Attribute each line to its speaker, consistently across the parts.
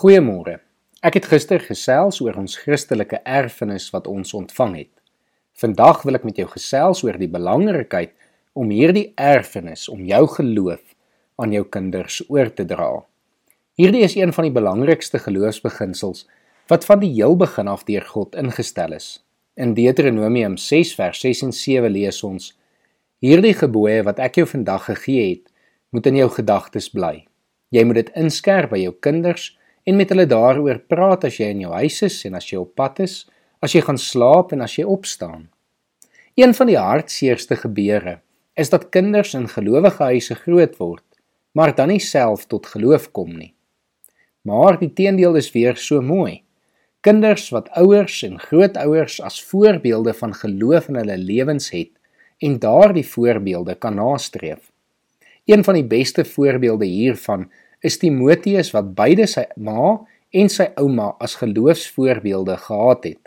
Speaker 1: Goeiemôre. Ek het gister gesels oor ons Christelike erfenis wat ons ontvang het. Vandag wil ek met jou gesels oor die belangrikheid om hierdie erfenis, om jou geloof aan jou kinders oor te dra. Hierdie is een van die belangrikste geloofsbeginsels wat van die heel begin af deur God ingestel is. In Deuteronomium 6 vers 6 en 7 lees ons: Hierdie gebooie wat ek jou vandag gegee het, moet in jou gedagtes bly. Jy moet dit inskerp by jou kinders en met hulle daaroor praat as jy in jou huis is en as jy op pad is, as jy gaan slaap en as jy opstaan. Een van die hartseerste gebeure is dat kinders in gelowige huise groot word, maar dan nie self tot geloof kom nie. Maar die teendeel is weer so mooi. Kinders wat ouers en grootouers as voorbeelde van geloof in hulle lewens het en daardie voorbeelde kan nastreef. Een van die beste voorbeelde hiervan is Timoteus wat beide sy ma en sy ouma as geloofsvoorbeelde gehad het.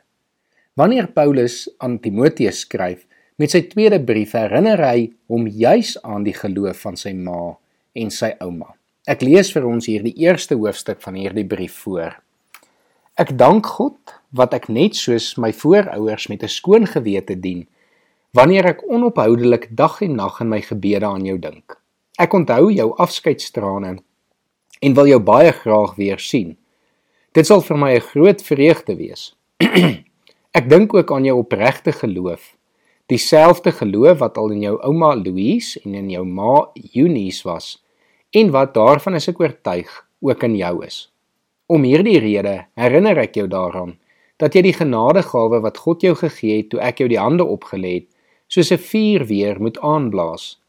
Speaker 1: Wanneer Paulus aan Timoteus skryf met sy tweede brief, herinner hy hom juis aan die geloof van sy ma en sy ouma. Ek lees vir ons hier die eerste hoofstuk van hierdie brief voor. Ek dank God wat ek net soos my voorouers met 'n skoon gewete dien wanneer ek onophoudelik dag en nag in my gebede aan jou dink. Ek onthou jou afskeidstrane en wil jou baie graag weer sien. Dit sal vir my 'n groot vreugde wees. ek dink ook aan jou opregte geloof, dieselfde geloof wat al in jou ouma Louise en in jou ma Eunice was en wat daarvan is ek oortuig ook in jou is. Om hierdie rede herinner ek jou daaraan dat jy die genadegawe wat God jou gegee het toe ek jou die hande opgelê het, soos 'n vuur weer moet aanblaas.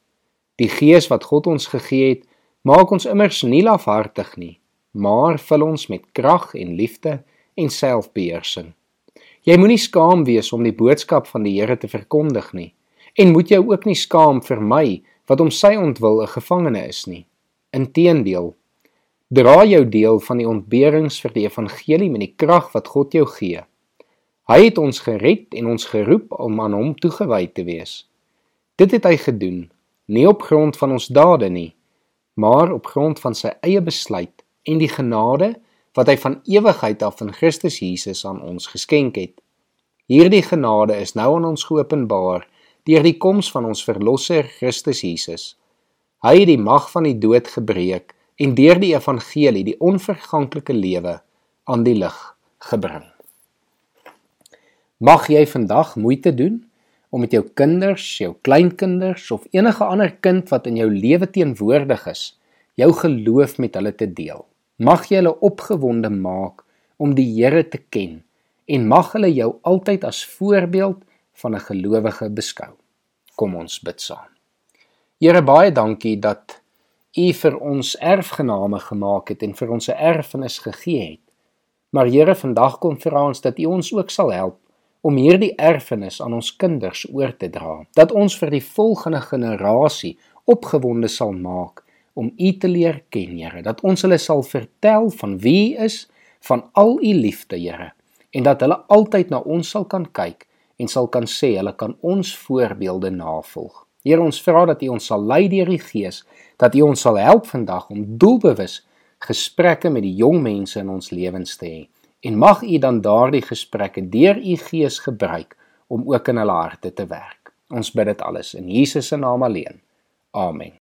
Speaker 1: Die gees wat God ons gegee het, Maak ons immers nie lafhartig nie, maar vul ons met krag en liefde en selfbeheersing. Jy moenie skaam wees om die boodskap van die Here te verkondig nie en moet jou ook nie skaam vir my wat om sy ontwil 'n gevangene is nie. Inteendeel, dra jou deel van die ontberings vir die evangelie met die krag wat God jou gee. Hy het ons gered en ons geroep om aan hom toegewy te wees. Dit het hy gedoen, nie op grond van ons dade nie, maar op grond van sy eie besluit en die genade wat hy van ewigheid af in Christus Jesus aan ons geskenk het. Hierdie genade is nou aan ons geopenbaar deur die koms van ons verlosser Christus Jesus. Hy het die mag van die dood gebreek en deur die evangelie die onverganklike lewe aan die lig gebring. Mag jy vandag moeite doen om met jou kinders, jou kleinkinders of enige ander kind wat in jou lewe teenwoordig is, jou geloof met hulle te deel. Mag jy hulle opgewonde maak om die Here te ken en mag hulle jou altyd as voorbeeld van 'n gelowige beskou. Kom ons bid saam. Here baie dankie dat U vir ons erfgename gemaak het en vir ons 'n erfenis gegee het. Maar Here, vandag kom vra ons dat U ons ook sal help om hierdie erfenis aan ons kinders oor te dra, dat ons vir die volgende generasie opgewonde sal maak om U te leer ken, Here, dat ons hulle sal vertel van wie U is, van al U liefde, Here, en dat hulle altyd na ons sal kan kyk en sal kan sê hulle kan ons voorbeelde navolg. Here, ons vra dat U ons sal lei deur die Gees, dat U ons sal help vandag om doelbewus gesprekke met die jong mense in ons lewens te hê en mag u dan daardie gesprekke deur u gees gebruik om ook in hulle harte te werk. Ons bid dit alles in Jesus se naam alleen. Amen.